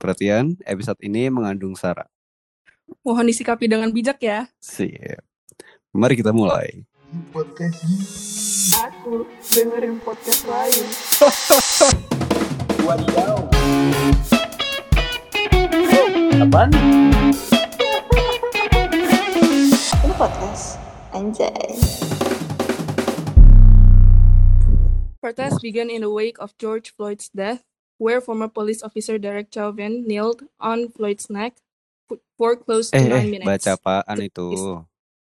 Perhatian, episode ini mengandung sara. Mohon disikapi dengan bijak ya. Siap. Mari kita mulai. podcast Aku dengerin podcast lain. wadidaw apaan Ini podcast Anjay Protests began in the wake of George Floyd's death, where former police officer Derek Chauvin knelt on Floyd's neck for close to Eh, nine eh, minutes. baca apaan itu?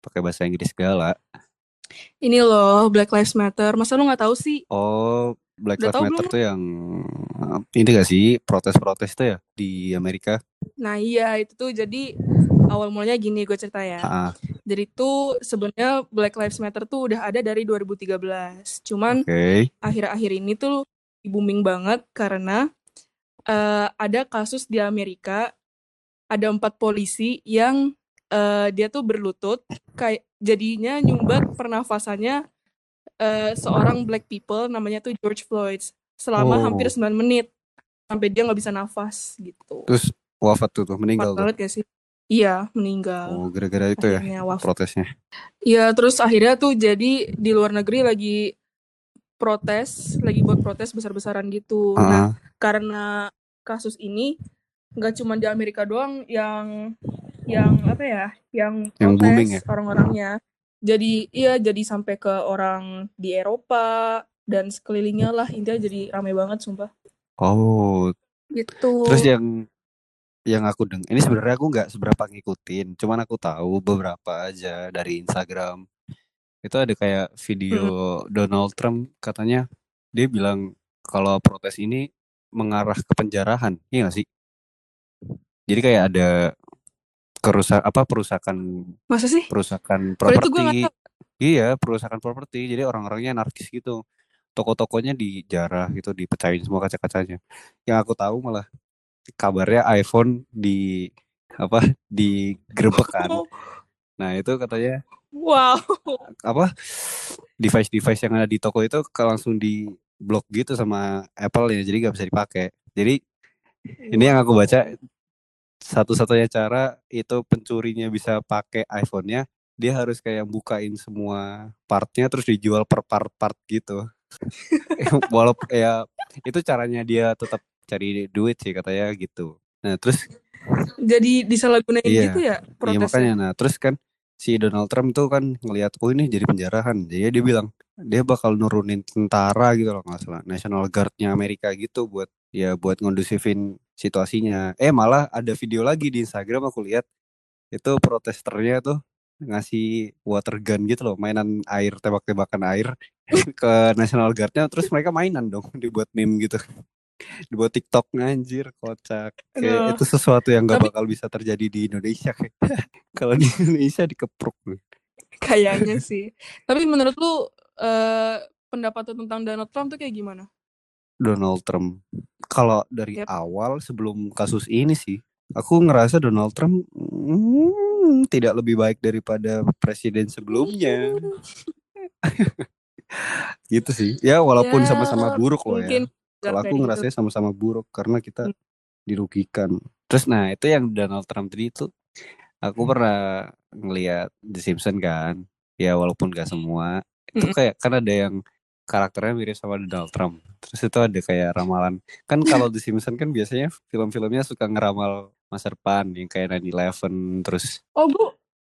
Pakai bahasa Inggris segala. Ini loh, Black Lives Matter. Masa lu nggak tahu sih? Oh, Black Lives Matter belum? tuh yang ini gak sih protes-protes tuh ya di Amerika? Nah iya, itu tuh jadi awal mulanya gini gue cerita ya. Ah, Jadi tuh sebenarnya Black Lives Matter tuh udah ada dari 2013. Cuman Oke. akhir-akhir ini tuh booming banget karena eh, ada kasus di Amerika ada empat polisi yang eh, dia tuh berlutut kayak jadinya nyumbat pernafasannya eh, seorang black people namanya tuh George Floyd selama Oh. hampir 9 menit sampai dia nggak bisa nafas gitu. Terus wafat tuh tuh meninggal tuh. gak sih? Iya, meninggal. Oh, gara-gara itu ya Akhirnya wafat. protesnya. Iya, terus akhirnya tuh jadi di luar negeri lagi protes, lagi buat protes besar-besaran gitu. Nah, Ah, karena kasus ini nggak cuma di Amerika doang yang yang apa ya, yang Yang protes ya? orang-orangnya. Jadi iya jadi sampai ke orang di Eropa dan sekelilingnya lah intinya jadi ramai banget sumpah. oh, Gitu. Terus ya, yang yang aku deng, ini sebenarnya aku nggak seberapa ngikutin, cuman aku tahu beberapa aja dari Instagram. Itu ada kayak video Donald Trump katanya dia bilang kalau protes ini mengarah ke penjarahan, iya gak sih? Jadi kayak ada kerusak apa perusakan Masa sih? perusakan properti. Iya, perusakan properti. Jadi orang-orangnya anarkis gitu. Toko-tokonya dijarah gitu, dipecahin semua kaca-kacanya. Yang aku tahu malah kabarnya iPhone di apa digerebek kan. Nah, itu katanya Wow. apa device-device yang ada di toko itu langsung di blok gitu sama Apple ya, jadi nggak bisa dipakai. Jadi ini yang aku baca satu-satunya cara itu pencurinya bisa pakai iPhone-nya, dia harus kayak bukain semua partnya terus dijual per part-part gitu. Walaupun ya itu caranya dia tetap cari duit sih katanya gitu. Nah terus Jadi disalahgunain Iya. gitu ya Iya protesnya. makanya nah terus kan si Donald Trump tuh kan ngelihat oh ini jadi penjarahan. Jadi dia bilang dia bakal nurunin tentara gitu loh nggak salah National Guard-nya Amerika gitu buat ya buat ngondusifin situasinya. Eh malah ada video lagi di Instagram aku lihat itu protesternya tuh ngasih water gun gitu loh mainan air tembak-tembakan air ke National Guard-nya terus mereka mainan dong dibuat meme gitu dibuat TikTok anjir kocak kayak Aduh. itu sesuatu yang gak Tapi- bakal bisa terjadi di Indonesia kayak kalau di Indonesia dikepruk. Kayaknya sih. Tapi menurut lu eh pendapat lu tentang Donald Trump tuh kayak gimana? Donald Trump kalau dari Yap. awal sebelum kasus ini sih aku ngerasa Donald Trump hmm, tidak lebih baik daripada presiden sebelumnya gitu sih ya walaupun Ya, sama-sama buruk loh ya Mungkin kalau aku ngerasanya sama-sama buruk karena kita Hmm. dirugikan. Terus nah itu yang Donald Trump tadi itu aku pernah ngelihat The Simpsons kan. Ya walaupun gak semua. Itu Mm-mm. kayak kan ada yang karakternya mirip sama Donald Trump. Terus itu ada kayak ramalan. Kan kalau The Simpsons kan biasanya film-filmnya suka ngeramal masa depan yang kayak 9/11 terus Oh, gue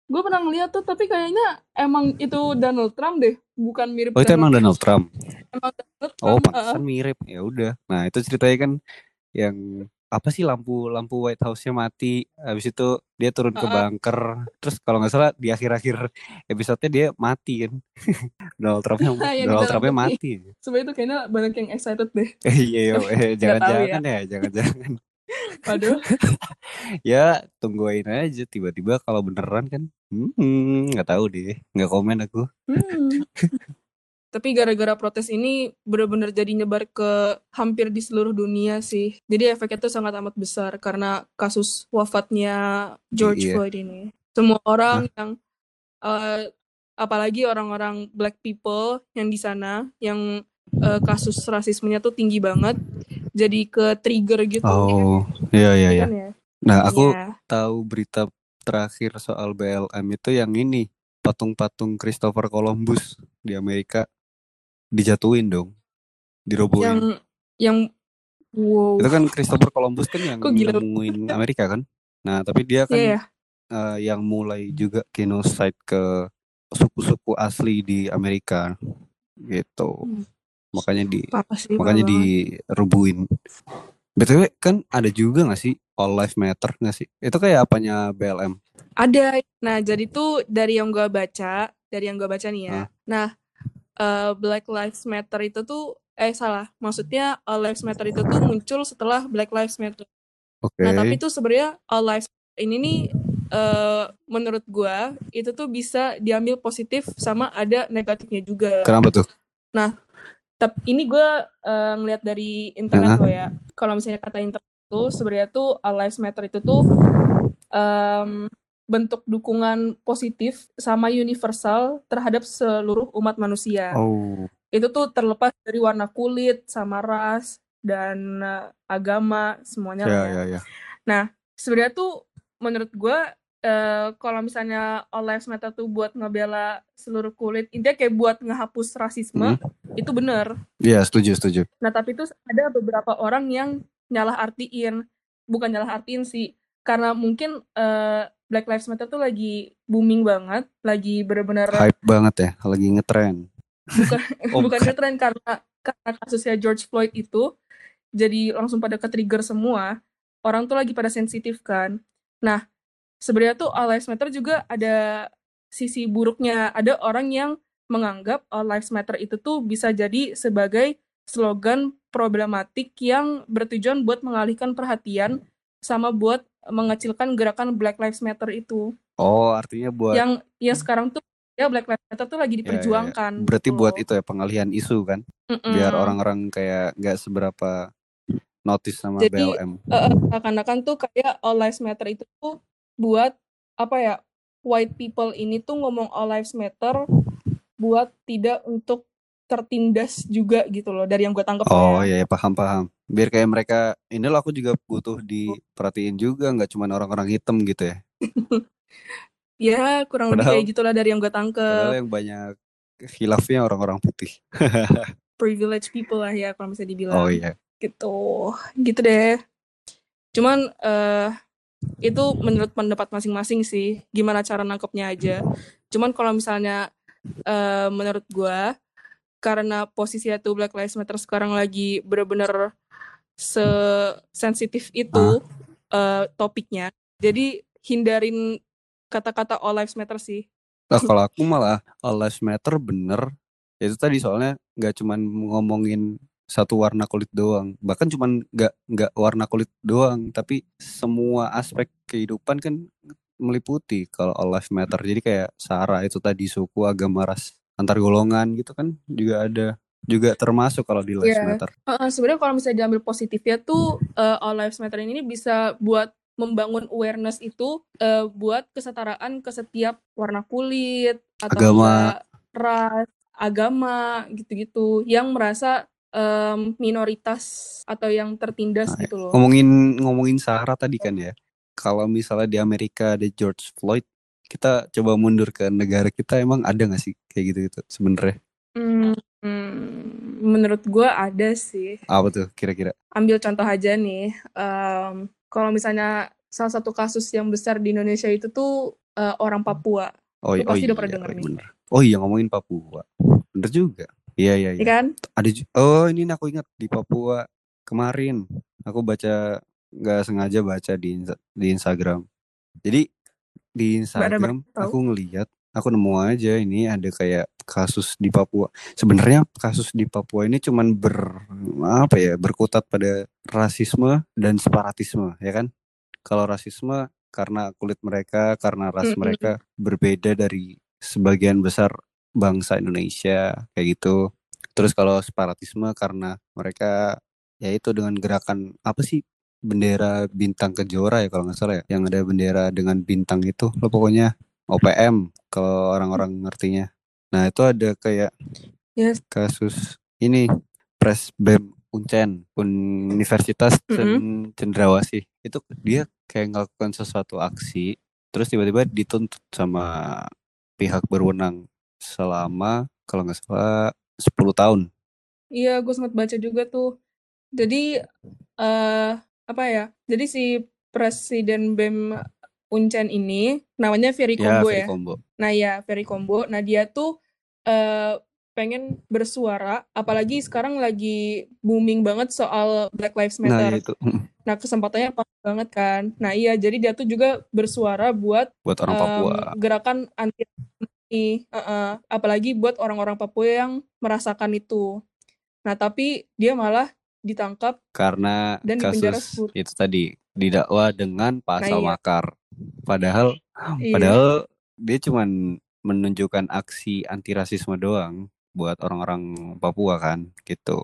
gue pernah ngeliat tuh, tapi kayaknya emang itu Donald Trump deh, bukan mirip Oh itu emang Donald Trump. Emang Donald Oh, Trump. pantesan mirip. Ya udah. Nah, itu ceritanya kan yang apa sih lampu lampu White House-nya mati. Habis itu dia turun ke bunker. Terus kalau nggak salah di akhir-akhir episode-nya dia mati kan. Donald Trump-nya Yang di Donald peti. mati. Sebenarnya itu kayaknya banyak yang excited deh. Eh, Iya, iya, eh, jangan-jangan tahu ya, jangan-jangan. Waduh. Ya, tungguin aja tiba-tiba kalau beneran kan. Hmm, nggak tahu deh. Nggak komen aku. Hmm. Tapi gara-gara protes ini benar-benar jadi nyebar ke hampir di seluruh dunia sih. Jadi efeknya tuh sangat amat besar karena kasus wafatnya George Iya. Floyd ini. Semua orang yang eh, apalagi orang-orang black people yang di sana yang eh, kasus rasismenya tuh tinggi banget jadi ke trigger gitu. Oh, iya iya iya. Kan ya? Nah, aku Iya. tahu berita terakhir soal BLM itu yang ini patung-patung Christopher Columbus di Amerika dijatuhin dong, dirobohin. yang yang wow. Itu kan Christopher Columbus kan yang nemuin Amerika kan. Nah, tapi dia kan Iya, ya. eh, yang mulai juga genocide ke suku-suku asli di Amerika gitu. Hmm. Makanya di sih? makanya banget. direbuin. BTW kan ada juga gak sih All Life Matter gak sih? Itu kayak apanya BLM? Ada. Nah, jadi tuh dari yang gue baca, dari yang gue baca nih ya. Hah? Nah, eh, Black Lives Matter itu tuh, eh salah, maksudnya All Lives Matter itu tuh muncul setelah Black Lives Matter. Oke. Nah, tapi tuh sebenarnya All Lives Matter ini nih, eh, menurut gue itu tuh bisa diambil positif sama ada negatifnya juga. Kenapa tuh? Nah, tapi ini gue eh, ngeliat dari internet loh ya. Kalau misalnya kata internet tuh sebenarnya tuh All Lives Matter itu tuh em, bentuk dukungan positif sama universal terhadap seluruh umat manusia. Oh, Itu tuh terlepas dari warna kulit, sama ras dan eh, agama semuanya ya lah ya. ya. Nah, sebenarnya tuh menurut gue eh, kalau misalnya All Lives Matter tuh buat ngebela seluruh kulit, intinya kayak buat ngehapus rasisme, itu bener. Iya, setuju setuju. Nah, tapi itu ada beberapa orang yang nyalah artiin, bukan nyalah artiin sih, karena mungkin eh, Black Lives Matter tuh lagi booming banget, lagi bener-bener Hype banget ya, lagi ngetren. bukan Oh, bukan bukan. ngetren karena karena kasusnya George Floyd itu jadi langsung pada ke-trigger semua orang tuh lagi pada sensitif kan nah sebenarnya tuh All Lives Matter juga ada sisi buruknya ada orang yang menganggap All Lives Matter itu tuh bisa jadi sebagai slogan problematik yang bertujuan buat mengalihkan perhatian sama buat mengecilkan gerakan Black Lives Matter itu Oh, artinya buat yang ya sekarang tuh ya Black Lives Matter tuh lagi ya, ya, ya. diperjuangkan Berarti gitu buat itu ya pengalihan isu kan, biar Mm-mm. orang-orang kayak nggak seberapa notice sama Jadi BLM. eh, eh, seakan-akan tuh kayak All Lives Matter itu tuh buat apa ya white people ini tuh ngomong All Lives Matter buat tidak untuk tertindas juga gitu loh dari yang gue tangkap Oh ya. iya, ya, paham paham. Biar kayak mereka, ini loh aku juga butuh diperhatiin juga, nggak cuma orang-orang hitam gitu ya. Ya kurang lebih kayak gitulah dari yang gue tangkep. yang banyak khilafnya orang-orang putih. Privileged people lah ya kalau misalnya dibilang Oh iya. gitu. Gitu deh. Cuman eh itu menurut pendapat masing-masing sih gimana cara nangkepnya aja. Cuman kalau misalnya eh menurut gua karena posisinya tuh Black Lives Matter sekarang lagi bener-bener se-sensitif itu eh, topiknya. Jadi hindarin kata-kata All Lives Matter sih. Nah, kalau aku malah All Lives Matter bener. Itu tadi soalnya nggak cuman ngomongin satu warna kulit doang, bahkan cuman nggak nggak warna kulit doang, tapi semua aspek kehidupan kan meliputi kalau All Lives Matter. Jadi kayak Sara itu tadi suku, agama, ras, antar golongan gitu kan juga ada juga termasuk kalau di Lives Iya. Matter. Heeh, sebenarnya kalau misalnya diambil positifnya tuh eh, All Lives Matter ini bisa buat membangun awareness itu eh, buat kesetaraan ke setiap warna kulit atau Agama. ras, agama gitu-gitu yang merasa em, minoritas atau yang tertindas Nah, gitu loh. Ngomongin ngomongin Sahara tadi kan ya. Kalau misalnya di Amerika ada George Floyd, kita coba mundur ke negara kita emang ada nggak sih kayak gitu gitu sebenarnya? Hmm, menurut gua ada sih. Apa tuh kira-kira? Ambil contoh aja nih, em, kalau misalnya salah satu kasus yang besar di Indonesia itu tuh eh, orang Papua, Oh, Lu iya, oh pasti iya, udah pernah oh, nih. bener. Oh iya ngomongin Papua, bener juga. Iya iya ya iya. kan? Ada oh ini aku ingat di Papua kemarin aku baca nggak sengaja baca di di Instagram. Jadi di Instagram aku ngeliat aku nemu aja ini ada kayak kasus di Papua. Sebenarnya kasus di Papua ini cuman ber apa ya berkutat pada rasisme dan separatisme ya kan? Kalau rasisme karena kulit mereka, karena ras Mm-mm. mereka berbeda dari sebagian besar bangsa Indonesia kayak gitu. Terus kalau separatisme karena mereka ya itu dengan gerakan apa sih bendera bintang kejora ya kalau nggak salah ya yang ada bendera dengan bintang itu lo pokoknya OPM kalau orang-orang ngertinya. Nah itu ada kayak Yes. kasus ini press bem Uncen, Universitas Cendrawasih. Itu dia kayak ngelakukan sesuatu aksi, terus tiba-tiba dituntut sama pihak berwenang selama kalau nggak salah 10 tahun. Iya, gue sempat baca juga tuh. Jadi eh apa ya? Jadi si Presiden BEM Uncen ini namanya Ferry Ya, Combo Ferry ya. Combo. Nah ya, Ferry Combo. Nah dia tuh eh pengen bersuara, apalagi sekarang lagi booming banget soal Black Lives Nah, Matter. itu Nah kesempatannya pas banget kan. Nah iya, jadi dia tuh juga bersuara buat buat orang em, Papua. gerakan anti ini, Heeh. apalagi buat orang-orang Papua yang merasakan itu. Nah tapi dia malah ditangkap Karena dan kasus 10 itu tadi didakwa dengan Nah pasal iya, makar. Padahal iya. padahal dia cuman menunjukkan aksi anti rasisme doang buat orang-orang Papua kan, gitu.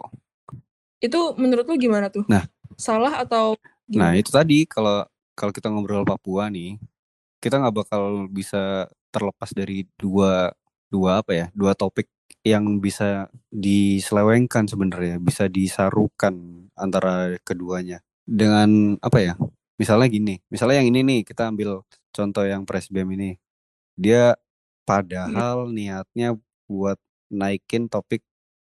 Itu menurut lu gimana tuh? Nah, Salah atau nah gimana? itu tadi kalau kalau kita ngobrol Papua nih, kita nggak bakal bisa terlepas dari dua dua apa ya, dua topik yang bisa diselewengkan sebenarnya, bisa disarukan antara keduanya. Dengan apa ya? Misalnya gini, misalnya yang ini nih kita ambil contoh yang Presbem ini, dia padahal niatnya buat naikin topik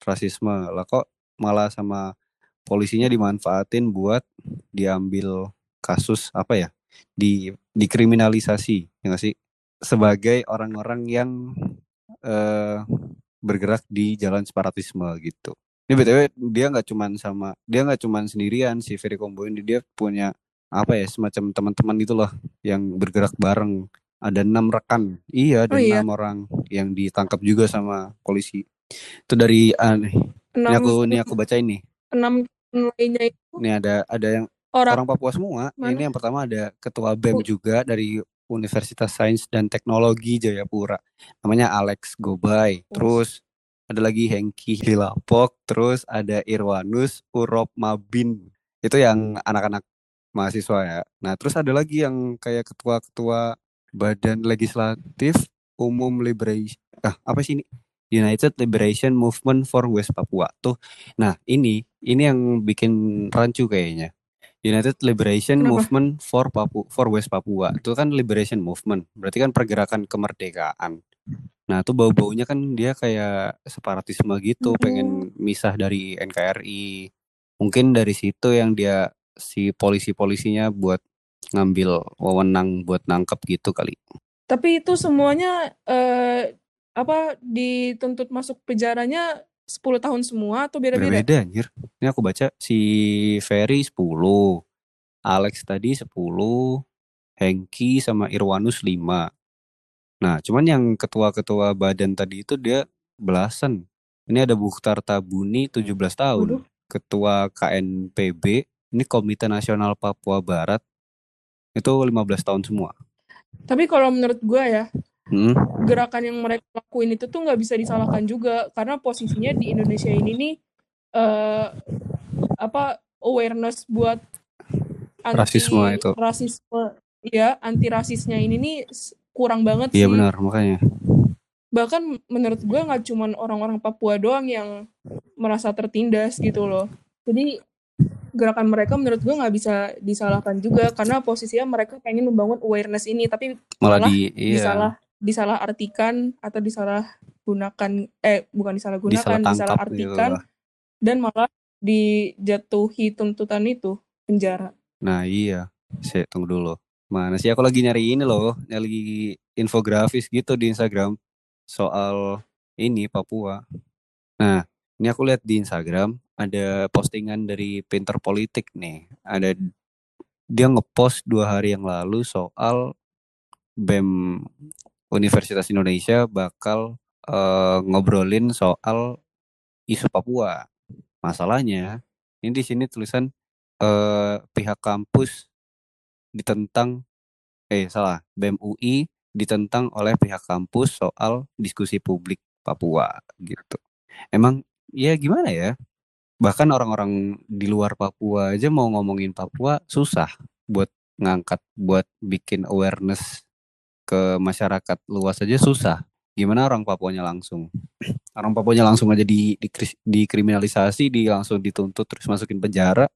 rasisme, lah kok malah sama polisinya dimanfaatin buat diambil kasus apa ya? Di dikriminalisasi ya nggak sih? Sebagai orang-orang yang eh, bergerak di jalan separatisme gitu. Ini btw dia nggak cuman sama dia nggak cuman sendirian si Ferry Combo ini dia punya apa ya semacam teman-teman gitu loh yang bergerak bareng. Ada enam rekan. Iya Oh ada iya, enam orang yang ditangkap juga sama polisi. Itu dari ah, nih ini aku ini aku baca ini enam lainnya itu ini ada ada yang orang orang Papua semua. Ini mana? yang pertama ada ketua BEM Oh, juga dari Universitas Sains dan Teknologi Jayapura. Namanya Alex Gobay. Terus ada lagi Hengki Hilapok, terus ada Irwanus Urop Mabin. Itu yang anak-anak mahasiswa ya. Nah, terus ada lagi yang kayak ketua-ketua Badan Legislatif Umum Liberation. Ah, apa sih ini? United Liberation Movement for West Papua tuh. Nah, ini ini yang bikin rancu kayaknya. United Liberation kenapa? Movement for Papua for West Papua. Itu kan liberation movement. Berarti kan pergerakan kemerdekaan. Nah, itu bau-baunya kan dia kayak separatisme gitu, Oh, pengen misah dari NKRI. Mungkin dari situ yang dia si polisi-polisinya buat ngambil wewenang buat nangkep gitu kali. tapi itu semuanya eh apa dituntut masuk penjaranya 10 tahun semua atau beda-beda? Beda-beda anjir. Ini aku baca si Ferry 10, Alex tadi 10, Hengki sama Irwanus 5. Nah, cuman yang ketua-ketua badan tadi itu dia belasan. Ini ada Bukhtar Tabuni 17 tahun. Waduh, Ketua KNPB, ini Komite Nasional Papua Barat, itu 15 tahun semua. tapi kalau menurut gua ya Hmm, gerakan yang mereka lakuin itu tuh nggak bisa disalahkan juga karena posisinya di Indonesia ini nih eh apa awareness buat rasisme anti itu. rasisme ya anti rasisnya ini nih kurang banget Iya benar, makanya. bahkan menurut gue nggak cuman orang-orang Papua doang yang merasa tertindas gitu loh. Jadi gerakan mereka menurut gue nggak bisa disalahkan juga karena posisinya mereka pengen membangun awareness ini tapi Malah malah di iya, disalah disalah artikan atau disalah gunakan eh bukan disalah disalah gunakan disalah tangkap gitu dan malah dijatuhi tuntutan itu penjara Nah, iya. Saya tunggu dulu. Mana sih aku lagi nyari ini loh, nyari infografis gitu di Instagram soal ini Papua. Nah, ini aku lihat di Instagram ada postingan dari Pinter Politik nih. Ada dia ngepost dua hari yang lalu soal BEM Universitas Indonesia bakal eh, ngobrolin soal isu Papua. Masalahnya, ini di sini tulisan eh, pihak kampus ditentang eh salah BEM UI ditentang oleh pihak kampus soal diskusi publik Papua gitu. Emang ya gimana ya? Bahkan orang-orang di luar Papua aja mau ngomongin Papua susah buat ngangkat buat bikin awareness ke masyarakat luas aja susah. gimana orang Papuanya langsung? Orang Papuanya langsung aja di, di dikriminalisasi di langsung dituntut terus masukin penjara.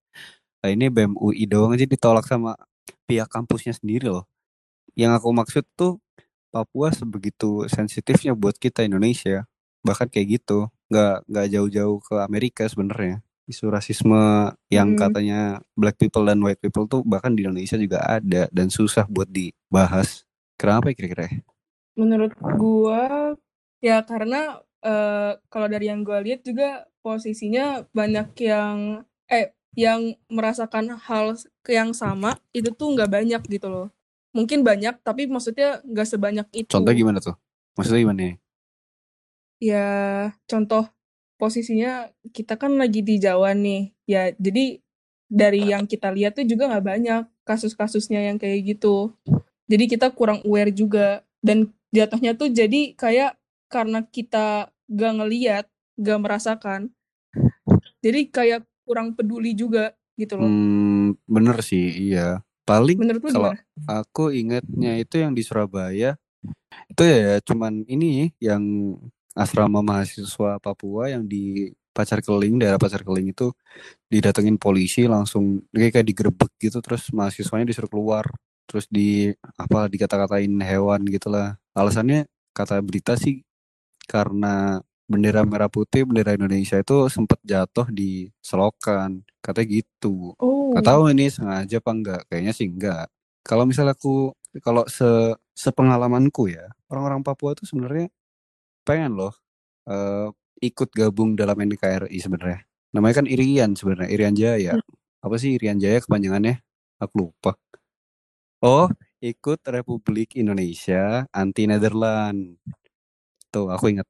Nah ini BEM UI doang aja ditolak sama pihak kampusnya sendiri loh. Yang aku maksud tuh Papua sebegitu sensitifnya buat kita Indonesia. Bahkan kayak gitu. Nggak nggak jauh-jauh ke Amerika sebenarnya. Isu rasisme yang Hmm. katanya black people dan white people tuh bahkan di Indonesia juga ada dan susah buat dibahas kenapa ya kira-kira ya? Menurut gua ya karena eh, kalau dari yang gua lihat juga posisinya banyak yang eh yang merasakan hal yang sama itu tuh nggak banyak gitu loh. Mungkin banyak tapi maksudnya nggak sebanyak itu. contoh gimana tuh maksudnya gimana nih Ya contoh posisinya kita kan lagi di Jawa nih. Ya jadi dari yang kita lihat tuh juga nggak banyak kasus-kasusnya yang kayak gitu. Jadi kita kurang aware juga dan jatuhnya tuh jadi kayak karena kita gak ngeliat, gak merasakan. Jadi kayak kurang peduli juga gitu loh. Hmm, bener sih, iya. Paling Menurut lu kalau gimana? aku ingatnya itu yang di Surabaya, itu ya cuman ini yang asrama mahasiswa Papua yang di Pacar Keling, daerah Pacar Keling itu didatengin polisi langsung kayak kayak digerebek gitu terus mahasiswanya disuruh keluar terus di apa dikata-katain hewan gitulah. Alasannya kata berita sih karena bendera merah putih bendera Indonesia itu sempet jatuh di selokan. Katanya gitu. Oh, Gak tahu ini sengaja apa enggak kayaknya sih enggak kalau misalnya aku kalau se sepengalamanku ya orang-orang Papua tuh sebenarnya pengen loh eh, ikut gabung dalam NKRI sebenarnya. Namanya kan Irian sebenarnya Irian Jaya. Apa sih Irian Jaya kepanjangannya? Aku lupa oh ikut Republik Indonesia anti Netherland tuh aku ingat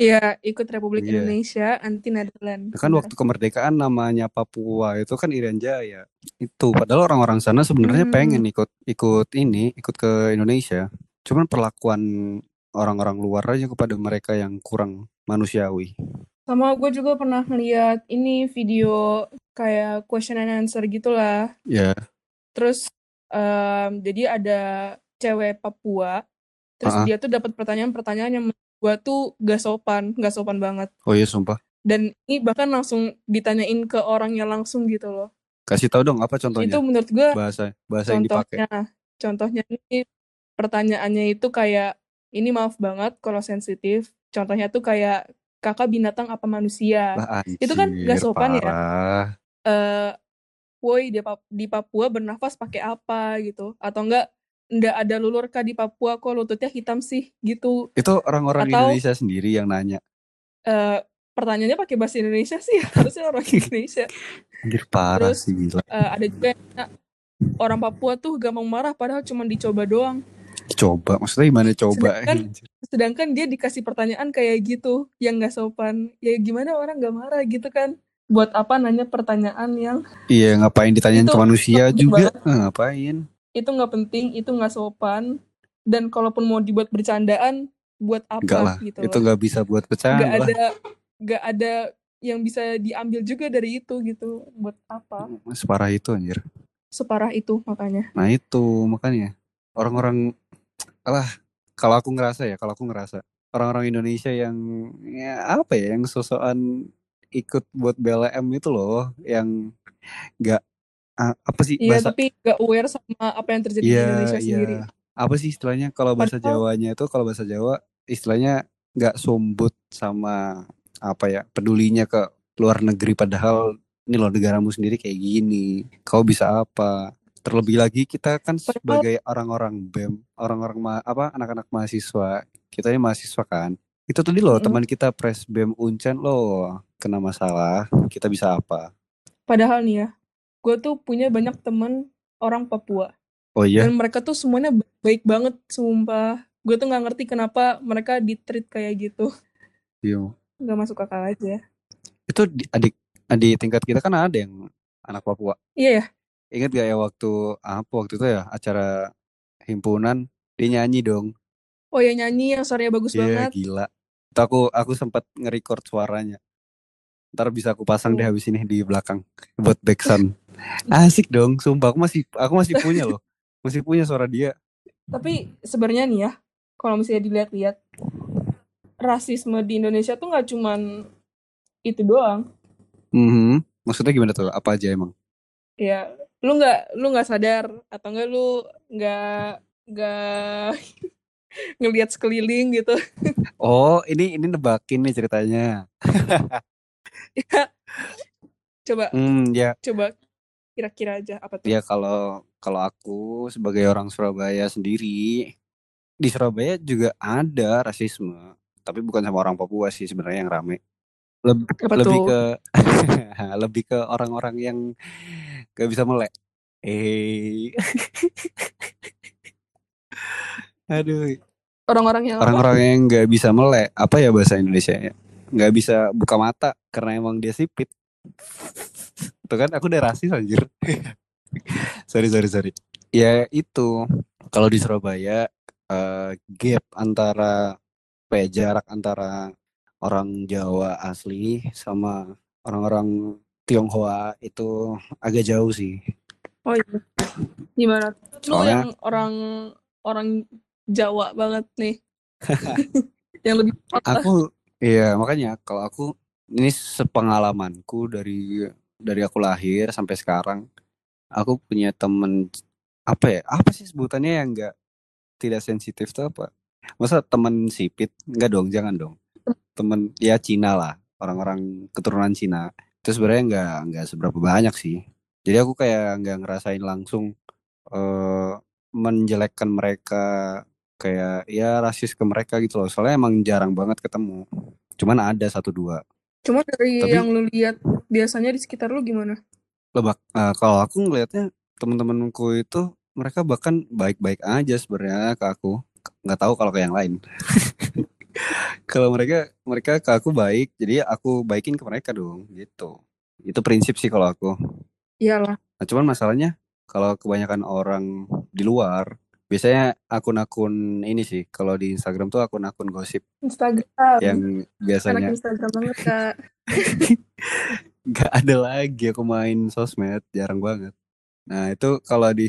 Iya, ikut Republik Iya. Indonesia anti Netherlands. kan waktu kemerdekaan namanya Papua itu kan Irian Jaya itu padahal orang-orang sana sebenarnya Hmm. pengen ikut ikut ini ikut ke Indonesia cuman perlakuan orang-orang luar aja kepada mereka yang kurang manusiawi Sama gue juga pernah ngeliat ini video kayak question and answer gitulah. ya Terus em, jadi ada cewek Papua, terus Ah, ah. dia tuh dapat pertanyaan-pertanyaan yang gue tuh gak sopan, gak sopan banget. oh iya sumpah Dan ini bahkan langsung ditanyain ke orangnya langsung gitu loh. kasih tahu dong apa Itu contohnya menurut gue bahasa bahasa yang dipakai contohnya, contohnya ini pertanyaannya itu kayak ini maaf banget kalau sensitif. Contohnya tuh kayak kakak binatang apa manusia? lah Itu kan gak anjir sopan ya. parah eh woi di, Pap- di Papua bernafas pakai apa? gitu. Atau enggak enggak ada lulur kah di Papua kok lututnya hitam sih? gitu. Itu orang-orang Atau- Indonesia sendiri yang nanya. Eh pertanyaannya pakai bahasa Indonesia sih? Harusnya orang Indonesia. Anjir parah Terus, sih gila. Eh, ada juga yang nanya, orang Papua tuh gampang marah padahal cuma dicoba doang. Coba maksudnya gimana coba? Sedangkan- sedangkan dia dikasih pertanyaan kayak gitu yang nggak sopan. Ya gimana orang nggak marah? gitu kan buat apa nanya pertanyaan yang iya ngapain ditanyain Itu ke manusia juga? Eh, ngapain? Itu nggak penting itu nggak sopan. Dan kalaupun mau dibuat bercandaan buat apa enggak lah gitu itu nggak bisa buat bercanda. Nggak ada nggak ada yang bisa diambil juga dari itu gitu buat apa? Separah itu anjir. Separah itu makanya. Nah itu makanya. Orang-orang alah kalau aku ngerasa ya kalau aku ngerasa orang-orang Indonesia yang ya apa ya yang sosokan ikut buat BLM itu loh yang nggak apa sih iya bahasa tapi nggak aware sama apa yang terjadi di iya Indonesia iya. sendiri. Apa sih istilahnya kalau bahasa Padahal- Jawanya itu kalau bahasa Jawa istilahnya nggak sumbut sama apa ya pedulinya ke luar negeri. Padahal ini loh negaramu sendiri kayak gini kau bisa apa? Terlebih lagi kita kan sebagai orang-orang BEM orang-orang ma- apa anak-anak mahasiswa kita ini mahasiswa kan. Itu tadi loh Mm-mm. teman kita pres BEM Uncen loh kena masalah kita bisa apa? Padahal nih ya gue tuh punya banyak temen orang Papua. Oh iya? Dan mereka tuh semuanya baik banget sumpah. Gue tuh nggak ngerti kenapa mereka di treat kayak gitu. Iya. Nggak masuk akal aja. Itu di- adik adik tingkat kita kan ada yang anak Papua. Iya ya. Ingat gak ya waktu apa waktu itu ya acara himpunan dia nyanyi dong. oh ya nyanyi yang suaranya bagus Iya banget. gila. Itu aku aku sempat nge-record suaranya. Ntar bisa aku pasang deh Oh. habis ini di belakang buat backsound. Asik dong, sumpah aku masih aku masih punya loh. Masih punya suara dia. Tapi sebenarnya nih ya, kalau misalnya dilihat-lihat, rasisme di Indonesia tuh nggak cuman itu doang. Mhm. Maksudnya gimana tuh? Apa aja emang? Ya, lu nggak lu nggak sadar atau enggak lu nggak nggak ngelihat sekeliling gitu. Oh, ini ini nebakin nih ceritanya. ya, coba Hmm, ya. coba kira-kira aja apa tuh? Ya kalau kalau aku sebagai orang Surabaya sendiri di Surabaya juga ada rasisme, tapi bukan sama orang Papua sih sebenarnya yang rame. Leb- Apa lebih tuh? ke lebih ke orang-orang yang gak bisa melek. Eh, aduh, Orang-orang yang orang-orang yang nggak bisa melek, apa ya bahasa Indonesia ya? Nggak bisa buka mata karena emang dia sipit. Tuh kan aku udah rasis anjir. sorry sorry sorry. Ya itu kalau di Surabaya eh, gap antara apa ya, jarak antara orang Jawa asli sama orang-orang Tionghoa itu agak jauh sih. Oh iya. Gimana? Lu Soalnya- yang orang orang Jawa banget nih. yang lebih. Aku iya makanya kalau aku ini sepengalamanku dari dari aku lahir sampai sekarang aku punya temen apa ya apa sih sebutannya yang enggak tidak sensitif tuh apa? Masa temen sipit? Enggak dong jangan dong. Temen ya Cina lah orang-orang keturunan Cina. Itu sebenarnya enggak enggak seberapa banyak sih. Jadi aku kayak enggak ngerasain langsung eh menjelekkan mereka kayak ya rasis ke mereka gitu loh. Soalnya emang jarang banget ketemu. Cuman ada satu dua Cuma dari Tapi- yang lu lihat biasanya di sekitar lu gimana? lebak eh, kalau aku ngelihatnya teman-temanku itu mereka bahkan baik-baik aja sebenarnya ke aku nggak tahu kalau ke yang lain kalau mereka mereka ke aku baik jadi aku baikin ke mereka dong gitu itu prinsip sih kalau aku Iyalah. nah cuman masalahnya kalau kebanyakan orang di luar biasanya akun-akun ini sih kalau di Instagram tuh akun-akun gosip. Instagram. yang Anak biasanya Instagram banget, Kak. nggak ada lagi aku main sosmed jarang banget. Nah itu kalau di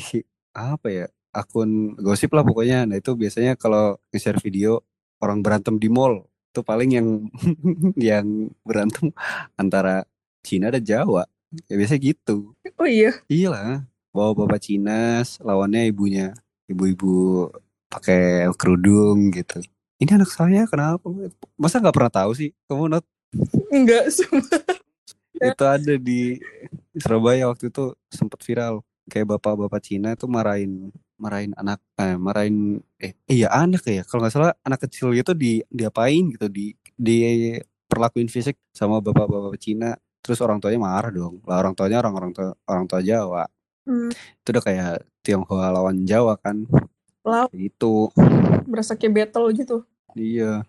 apa ya akun gosip lah pokoknya. Nah itu biasanya kalau nge-share video orang berantem di mall. Itu paling yang yang berantem antara Cina dan Jawa. Ya biasa gitu. Oh iya. iya lah bawa bapak Cina lawannya ibunya ibu-ibu pakai kerudung gitu. Ini anak saya kenapa? Masa nggak pernah tahu sih? Kamu not? Enggak, sumpah. itu ada di Surabaya waktu itu sempat viral. Kayak bapak-bapak Cina tuh marahin marahin anak eh marahin eh iya anak ya. Kalau nggak salah anak kecil gitu di diapain gitu di di perlakuin fisik sama bapak-bapak Cina. Terus orang tuanya marah dong. Lah orang tuanya orang orang tua orang tua Jawa Hmm. itu udah kayak Tionghoa lawan Jawa kan Lau, itu berasa kayak battle gitu. Iya.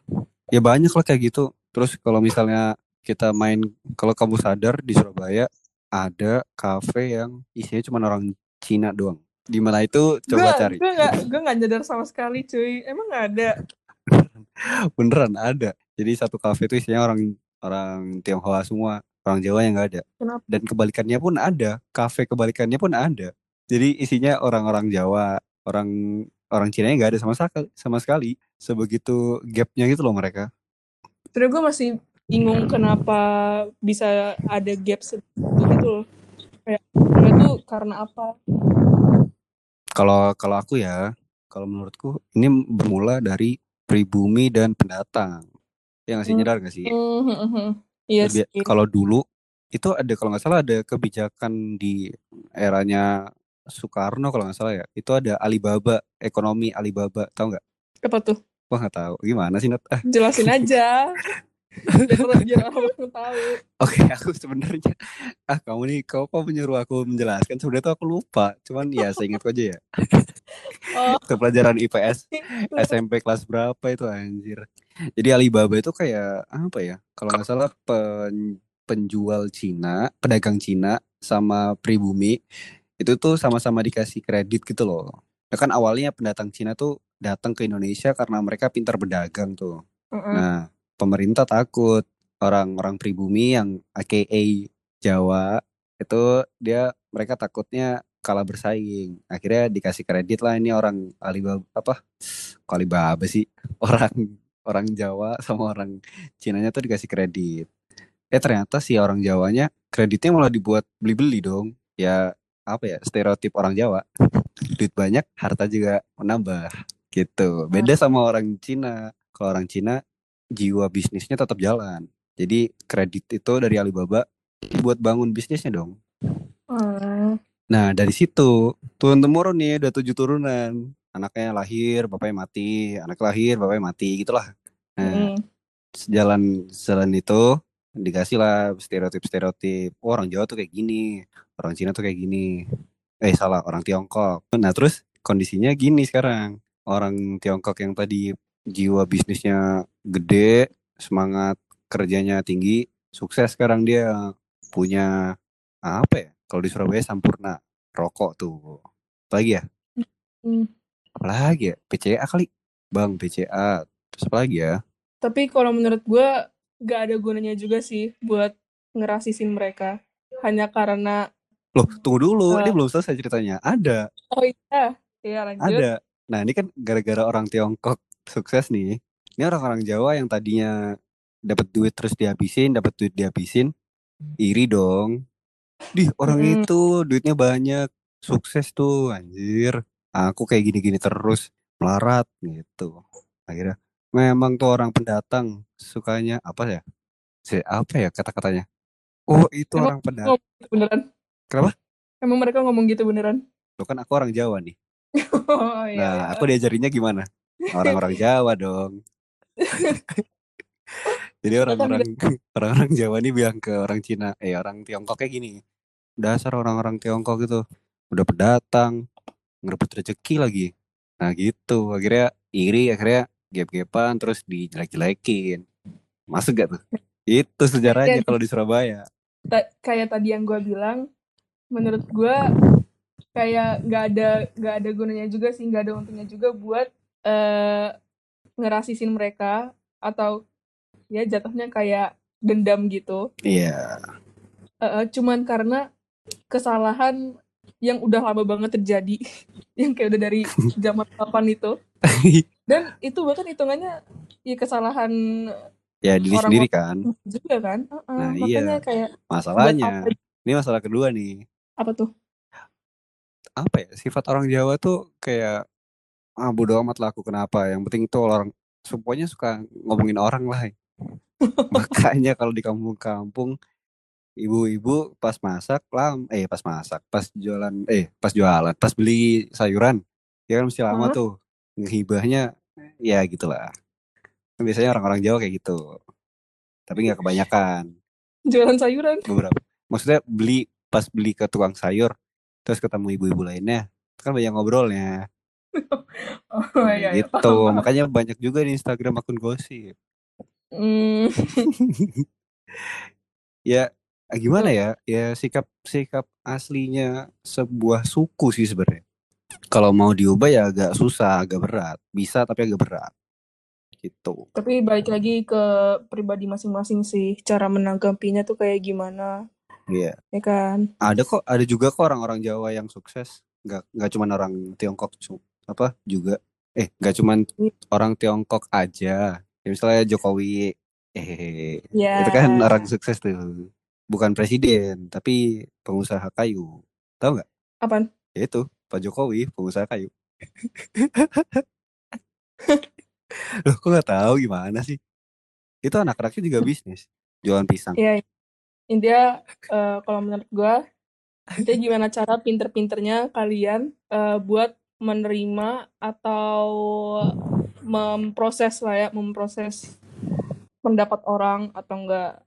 Ya banyak lah kayak gitu. Terus kalau misalnya kita main kalau kamu sadar di Surabaya ada kafe yang isinya cuma orang Cina doang. Di mana itu coba Gue cari. gue nggak nyadar sama sekali, cuy. Emang nggak ada. Beneran ada. Jadi satu kafe itu isinya orang orang Tionghoa semua, orang Jawa yang nggak ada. Kenapa? Dan kebalikannya pun ada. Kafe kebalikannya pun ada. Jadi isinya orang-orang Jawa, orang orang Cina nggak ada sama sekali, sama sekali. Sebegitu gapnya gitu loh mereka. Terus gue masih bingung kenapa bisa ada gap segitu gitu loh. Kayak itu karena apa? Kalau kalau aku ya, kalau menurutku ini bermula dari pribumi dan pendatang. Ya nggak sih Hmm. nyadar nggak sih? Hmm, hmm, hmm. Iya Lebih-. Kalau dulu itu ada kalau nggak salah ada kebijakan di eranya Soekarno kalau nggak salah ya. Itu ada Alibaba, ekonomi Alibaba, tahu nggak? Apa tuh? Wah nggak tahu. Gimana sih Nat? Ah, Jelasin aja. biar, orang tahu. Oke, aku sebenarnya ah kamu nih kau kok menyuruh aku menjelaskan sebenarnya tuh aku lupa. Cuman ya saya ingatku aja ya. Oh, Itu pelajaran IPS. SMP kelas berapa itu anjir. Jadi Alibaba itu kayak apa ya? Kalau nggak salah pen- penjual Cina, pedagang Cina sama pribumi itu tuh sama-sama dikasih kredit gitu loh. Ya kan awalnya pendatang Cina tuh datang ke Indonesia karena mereka pintar berdagang tuh. Heeh. Nah, pemerintah takut orang-orang pribumi yang AKA Jawa itu dia mereka takutnya kalah bersaing. Akhirnya dikasih kredit lah ini orang Alibaba apa? Kok Alibaba sih? Orang orang Jawa sama orang Cinanya tuh dikasih kredit. Eh ternyata si orang Jawanya kreditnya malah dibuat beli-beli dong. Ya apa ya stereotip orang Jawa. Duit banyak, harta juga menambah gitu. Beda sama orang Cina. Kalau orang Cina jiwa bisnisnya tetap jalan. Jadi kredit itu dari Alibaba buat bangun bisnisnya dong. Hmm. Nah dari situ turun temurun nih udah tujuh turunan. Anaknya lahir, bapaknya mati. Anak lahir, bapaknya mati gitulah. Nah Mm. sejalan sejalan itu dikasih lah stereotip-stereotip oh, orang Jawa tuh kayak gini, orang Cina tuh kayak gini. Eh salah, orang Tiongkok. Nah terus kondisinya gini sekarang. Orang Tiongkok yang tadi jiwa bisnisnya gede, semangat kerjanya tinggi, sukses sekarang dia punya apa ya? Kalau di Surabaya Sampurna, rokok tuh. Apalagi ya? Hmm. Apalagi ya? PCA kali. Bang, PCA. Terus apa lagi ya? Tapi kalau menurut gue gak ada gunanya juga sih buat ngerasisin mereka. Hanya karena Loh, tunggu dulu. Ini Eh. belum selesai ceritanya. Ada. oh iya, iya lanjut. Ada. Nah, ini kan gara-gara orang Tiongkok sukses nih. Ini orang-orang Jawa yang tadinya dapat duit terus dihabisin, dapat duit dihabisin, iri dong. Dih, orang Mm-mm. itu duitnya banyak, sukses tuh, anjir. Aku kayak gini-gini terus, melarat gitu. Akhirnya memang tuh orang pendatang sukanya apa ya? Si apa ya kata-katanya? Oh, itu Emang orang pendatang. gitu beneran? Kenapa? Emang mereka ngomong gitu beneran? Loh kan aku orang Jawa nih. oh iya. Nah, iya. aku diajarinnya gimana? Orang-orang Jawa dong. Jadi orang-orang orang-orang Jawa nih bilang ke orang Cina, eh orang Tiongkok kayak gini. Dasar orang-orang Tiongkok gitu udah pendatang, ngerebut rezeki lagi. Nah gitu, akhirnya iri, akhirnya gap-gapan terus dijelek-jelekin. Masuk gak tuh? Itu sejarahnya kalau di Surabaya. Ta- kayak tadi yang gue bilang, menurut gue kayak nggak ada nggak ada gunanya juga sih, nggak ada untungnya juga buat eh ngerasisin mereka atau ya jatuhnya kayak dendam gitu. Iya. Eh, eh, cuman karena kesalahan yang udah lama banget terjadi, yang kayak udah dari zaman kapan itu. Dan itu bahkan hitungannya ya kesalahan ya diri Orang- sendiri kan. juga kan. Heeh, Nah, makanya iya. kayak Masalahnya, ini masalah kedua nih. apa tuh? apa ya sifat orang Jawa tuh kayak ah bodo amat lah aku kenapa yang penting tuh orang semuanya suka ngomongin orang lah makanya kalau di kampung-kampung ibu-ibu pas masak lam eh pas masak pas jualan eh pas jualan pas beli sayuran ya kan mesti lama Hah? tuh ngehibahnya ya gitulah Kan biasanya orang-orang Jawa kayak gitu tapi nggak kebanyakan Jualan sayuran. beberapa maksudnya beli pas beli ke tukang sayur terus ketemu ibu-ibu lainnya kan banyak ngobrolnya Oh iya, iya. gitu paham, paham. makanya banyak juga di Instagram akun gosip Hmm, ya gimana ya? Ya sikap sikap aslinya sebuah suku sih sebenarnya. Kalau mau diubah ya agak susah agak berat. Bisa tapi agak berat. Gitu. Tapi balik lagi ke pribadi masing-masing sih, cara menanggapinya tuh kayak gimana, Iya. Ya kan? ada kok ada juga kok orang-orang Jawa yang sukses. Nggak nggak cuman orang Tiongkok apa juga. Eh nggak cuman orang Tiongkok aja. Ya, misalnya Jokowi eh Ya. itu kan orang sukses tuh bukan presiden tapi pengusaha kayu. Tahu nggak? Apaan? ya itu Pak Jokowi pengusaha kayu. Loh kok nggak tahu gimana sih? Itu anak-anaknya juga bisnis jualan pisang. Iya. Intinya eh, kalau menurut gua intinya gimana cara pinter-pinternya kalian eh, buat menerima atau memproses lah ya, memproses pendapat orang atau enggak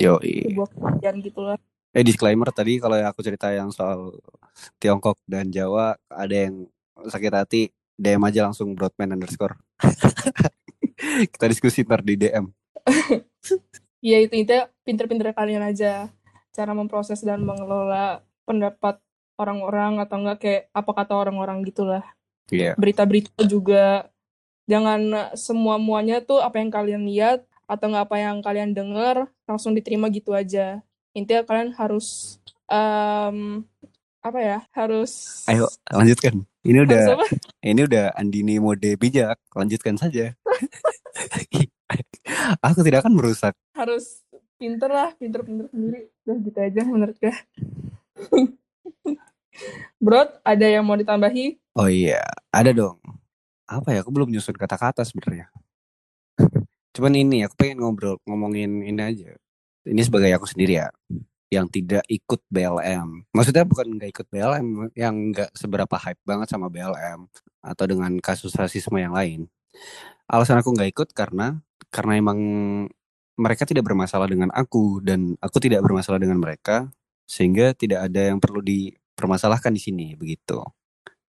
Yoi. sebuah kejadian gitu lah. Eh disclaimer tadi kalau yang aku cerita yang soal Tiongkok dan Jawa ada yang sakit hati DM aja langsung broadman underscore. Kita diskusi ntar di DM. Ya itu intinya pinter-pinter kalian aja cara memproses dan mengelola pendapat orang-orang atau enggak kayak apa kata orang-orang gitulah. Iya. Berita-berita juga jangan semua muanya tuh apa yang kalian lihat atau enggak apa yang kalian dengar langsung diterima gitu aja. Intinya kalian harus em, apa ya? Harus Ayo lanjutkan. Ini udah apa? ini udah Andini mode bijak. Lanjutkan saja. Aku tidak akan merusak. harus pinter lah pinter-pinter sendiri udah gitu aja menurut gue Bro, ada yang mau ditambahi? Oh iya, ada dong. Apa ya? Aku belum nyusun kata-kata sebenarnya. Cuman ini aku pengen ngobrol ngomongin ini aja. Ini sebagai aku sendiri ya, yang tidak ikut BLM. Maksudnya bukan nggak ikut BLM, yang nggak seberapa hype banget sama BLM atau dengan kasus rasisme yang lain. Alasan aku nggak ikut karena karena emang mereka tidak bermasalah dengan aku dan aku tidak bermasalah dengan mereka sehingga tidak ada yang perlu dipermasalahkan di sini begitu.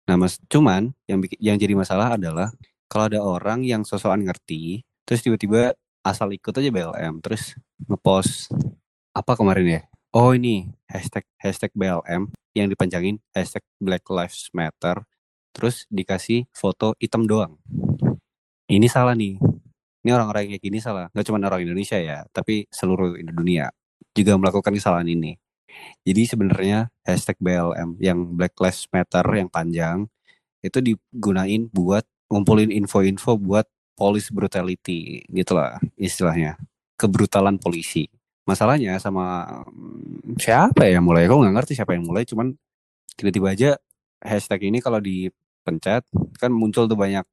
Nah, Mas, cuman yang yang jadi masalah adalah kalau ada orang yang sosokan ngerti, terus tiba-tiba asal ikut aja BLM, terus ngepost apa kemarin ya? Oh ini hashtag hashtag BLM yang dipanjangin hashtag Black Lives Matter, terus dikasih foto hitam doang. Ini salah nih. Ini orang-orang kayak gini salah. Gak cuma orang Indonesia ya, tapi seluruh dunia juga melakukan kesalahan ini. Jadi sebenarnya hashtag BLM yang Black Lives Matter yang panjang itu digunain buat ngumpulin info-info buat police brutality gitulah istilahnya kebrutalan polisi. Masalahnya sama mm, siapa ya yang mulai? Aku nggak ngerti siapa yang mulai. Cuman tiba-tiba aja hashtag ini kalau dipencet kan muncul tuh banyak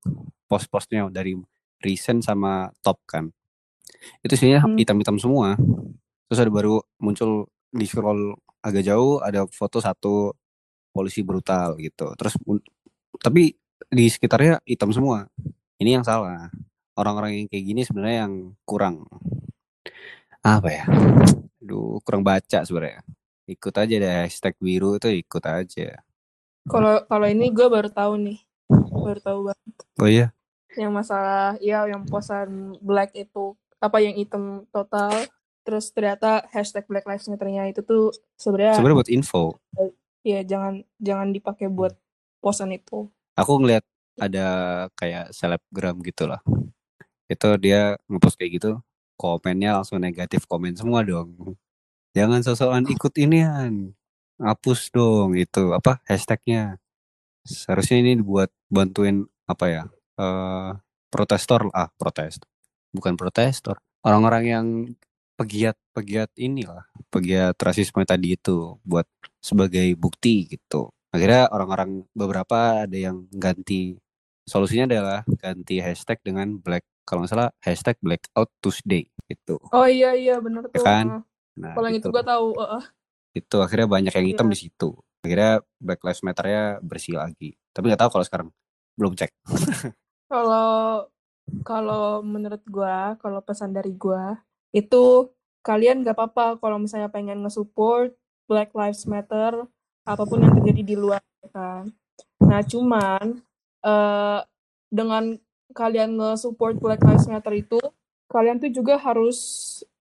post-postnya dari recent sama top kan. Itu isinya Hmm. hitam-hitam semua. Terus ada baru muncul di scroll agak jauh ada foto satu polisi brutal gitu. Terus tapi di sekitarnya hitam semua. Ini yang salah. Orang-orang yang kayak gini sebenarnya yang kurang apa ya? Aduh, kurang baca sebenarnya. Ikut aja deh hashtag biru itu ikut aja. Kalau kalau ini gue baru tahu nih, baru tahu banget Oh iya, yang masalah ya yang posan black itu apa yang hitam total. Terus ternyata hashtag Black Lives Matter-nya itu tuh sebenarnya sebenarnya buat info. ya jangan jangan dipakai buat posan itu. Aku ngeliat ada kayak selebgram gitu lah. Itu dia ngepost kayak gitu, komennya langsung negatif komen semua dong. Jangan sosokan ikut inian. Hapus dong itu apa hashtagnya. Seharusnya ini dibuat bantuin apa ya? eh protestor lah, ah, protes. Bukan protestor. Orang-orang yang pegiat-pegiat inilah, pegiat rasisme tadi itu buat sebagai bukti gitu. Akhirnya orang-orang beberapa ada yang ganti solusinya adalah ganti hashtag dengan black kalau nggak salah hashtag blackout Tuesday gitu. Oh iya iya bener Ya tuh. kan? Nah, Kalau yang itu gitu. gue tahu. heeh. itu akhirnya banyak yang hitam Iya. di situ. Akhirnya Black Lives Matter-nya bersih lagi. Tapi nggak tahu kalau sekarang belum cek. Kalau kalau menurut gua, kalau pesan dari gua itu kalian gak apa-apa kalau misalnya pengen nge-support Black Lives Matter apa pun yang terjadi di luar ya kan. Nah, cuman eh dengan kalian nge-support Black Lives Matter itu kalian tuh juga harus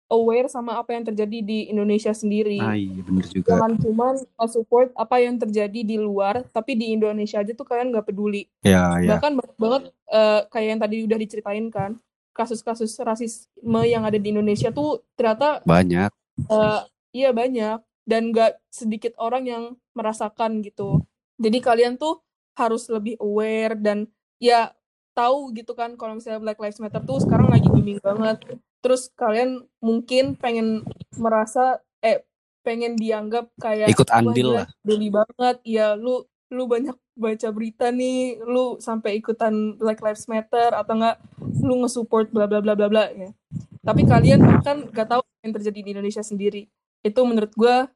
aware sama apa yang terjadi di Indonesia sendiri. Ah iya bener juga. Jangan cuman nge-support apa yang terjadi di luar, tapi di Indonesia aja tuh kalian gak peduli Ya ya. bahkan banyak banget eh, kayak yang tadi udah diceritain kan kasus-kasus rasisme yang ada di Indonesia tuh ternyata Banyak. eh, iya banyak dan gak sedikit orang yang merasakan gitu jadi kalian tuh harus lebih aware dan ya tahu gitu kan kalau misalnya Black Lives Matter tuh sekarang lagi booming banget. Terus kalian mungkin pengen merasa eh pengen dianggap kayak Ikut "Wah, andil lah. peduli banget. Ya lu lu banyak baca berita nih lu sampai ikutan Black Lives Matter atau enggak lu nge-support bla bla bla bla bla ya. Tapi kalian bahkan gak tahu yang terjadi di Indonesia sendiri. Itu menurut gua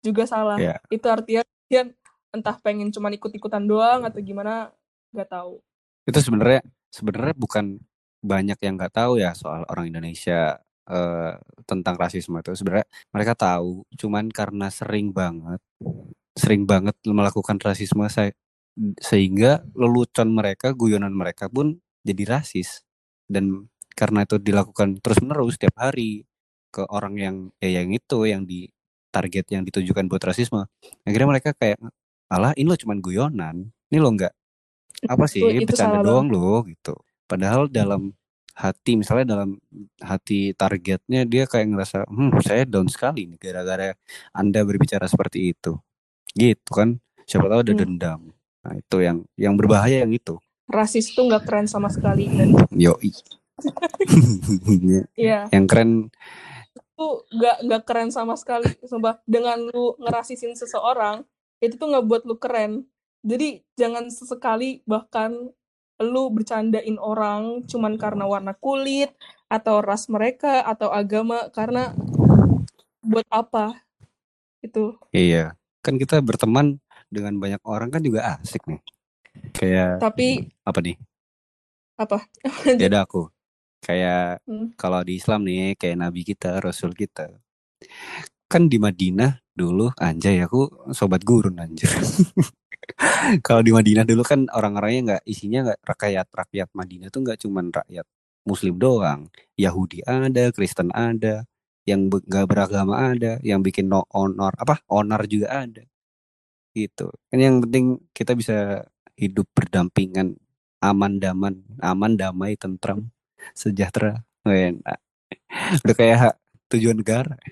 juga salah. Ya. itu artinya kalian entah pengen cuman ikut-ikutan doang atau gimana gak tahu Itu sebenarnya sebenarnya bukan banyak yang nggak tahu ya soal orang Indonesia eh, tentang rasisme itu. Sebenarnya mereka tahu, cuman karena sering banget, sering banget melakukan rasisme saya sehingga lelucon mereka, guyonan mereka pun jadi rasis. Dan karena itu dilakukan terus-menerus setiap hari ke orang yang ya yang itu yang di target yang ditujukan buat rasisme. Akhirnya mereka kayak alah ini lo cuman guyonan. Ini lo nggak apa sih itu, itu bercanda doang lo gitu. Padahal dalam hati misalnya dalam hati targetnya dia kayak ngerasa hmm saya down sekali nih gara-gara anda berbicara seperti itu gitu kan siapa tahu ada Hmm. dendam nah itu yang yang berbahaya yang itu rasis tuh nggak keren sama sekali dan yoi Iya, yang keren itu nggak nggak keren sama sekali. Sumpah, dengan lu ngerasisin seseorang, itu tuh nggak buat lu keren. Jadi jangan sesekali bahkan lu bercandain orang cuman karena warna kulit atau ras mereka atau agama karena buat apa? Itu iya. Kan kita berteman dengan banyak orang kan juga asik nih. Kayak tapi apa nih? Apa? Ya udah aku. Kayak Hmm. kalau di Islam nih kayak Nabi kita Rasul kita kan di Madinah dulu anjay aku sobat gurun anjir kalau di Madinah dulu kan orang-orangnya nggak isinya nggak rakyat rakyat Madinah tuh nggak cuman rakyat Muslim doang. Yahudi ada Kristen ada yang nggak beragama ada yang bikin no honor apa honor juga ada. Gitu. Kan yang penting kita bisa hidup berdampingan aman daman aman damai tentram sejahtera. Enak. Udah kayak tujuan negara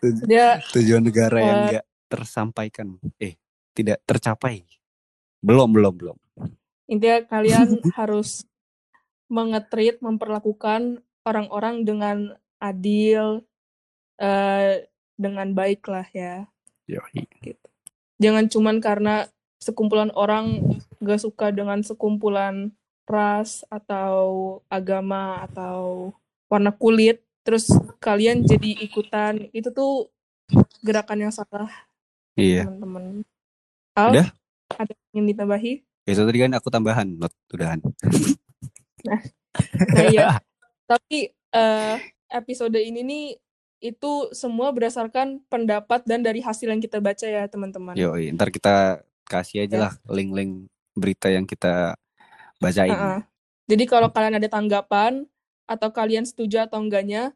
Tuj- dia tujuan negara yang Eh. enggak tersampaikan eh tidak tercapai belum belum belum intinya kalian harus mengetrit memperlakukan orang-orang dengan adil eh, dengan baik lah ya Yoi. gitu. Jangan cuman karena sekumpulan orang gak suka dengan sekumpulan ras atau agama atau warna kulit, terus kalian jadi ikutan. Itu tuh gerakan yang salah, iya teman-teman. Al, Udah? ada yang ingin ditambahi? itu tadi kan aku tambahan not udahan Nah iya, tapi eh, episode ini nih itu semua berdasarkan pendapat dan dari hasil yang kita baca ya teman-teman. Yoi, ntar kita kasih aja Ya. lah link-link berita yang kita bacain Heeh. Jadi kalau kalian ada tanggapan atau kalian setuju atau enggaknya,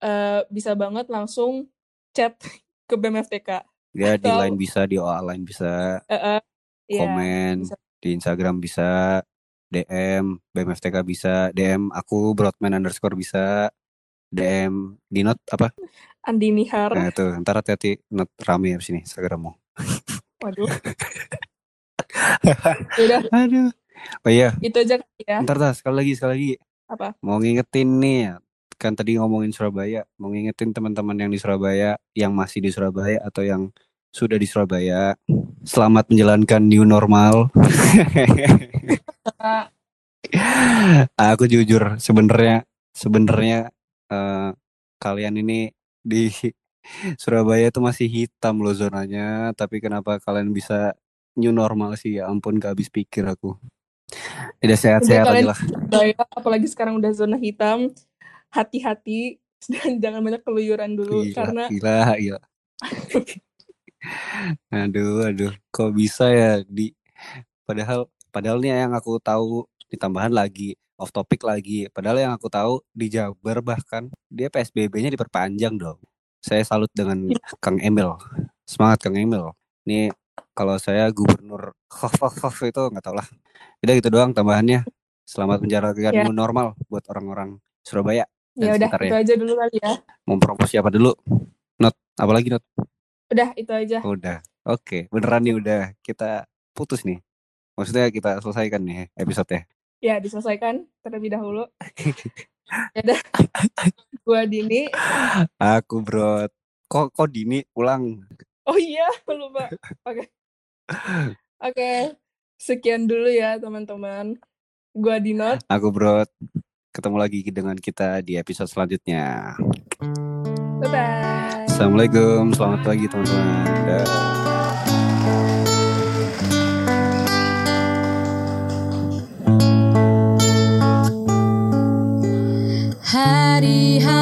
eh, bisa banget langsung chat ke BMFTK. ya di atau- line bisa di OA line bisa eh, iya, komen bisa. di Instagram bisa DM BMFTK bisa DM aku Broadman underscore bisa DM di not apa Andi Nihar. nah itu ntar hati-hati not rame abis ini Instagrammu Waduh. Udah, aduh oh iya itu aja ya. ntar dah sekali lagi sekali lagi Apa? mau ngingetin nih kan tadi ngomongin Surabaya mau ngingetin teman-teman yang di Surabaya yang masih di Surabaya atau yang sudah di Surabaya selamat menjalankan new normal. Aku jujur sebenarnya sebenarnya eh, kalian ini di Surabaya itu masih hitam loh zonanya tapi kenapa kalian bisa new normal sih? Ya ampun gak habis pikir aku udah sehat-sehat aja kalian- lah. apalagi sekarang udah zona hitam, hati-hati dan jangan banyak keluyuran dulu gila karena gila gila aduh aduh kok bisa ya di? Padahal padahal nih yang aku tahu ditambahan lagi off topic lagi padahal yang aku tahu di Jabar bahkan dia PSBB-nya diperpanjang dong. Saya salut dengan Kang Emil. Semangat Kang Emil. Nih kalau saya gubernur Hof itu nggak tau lah udah gitu doang tambahannya selamat menjalankan Ya. new normal buat orang-orang Surabaya ya udah itu aja dulu kali ya. mau siapa dulu not apalagi not Udah itu aja. Udah. Oke, beneran nih udah kita putus nih. Maksudnya kita selesaikan nih episode Ya diselesaikan terlebih dahulu. ya udah. Gua Dini. Aku bro. Kok kok Dini ulang? Oh iya, lupa. Oke. Oke. Sekian dulu ya, teman-teman. Gua Dinot. Aku bro. Ketemu lagi dengan kita di episode selanjutnya. Bye-bye. Assalamualaikum, selamat pagi teman-teman. Dah. Hari-hari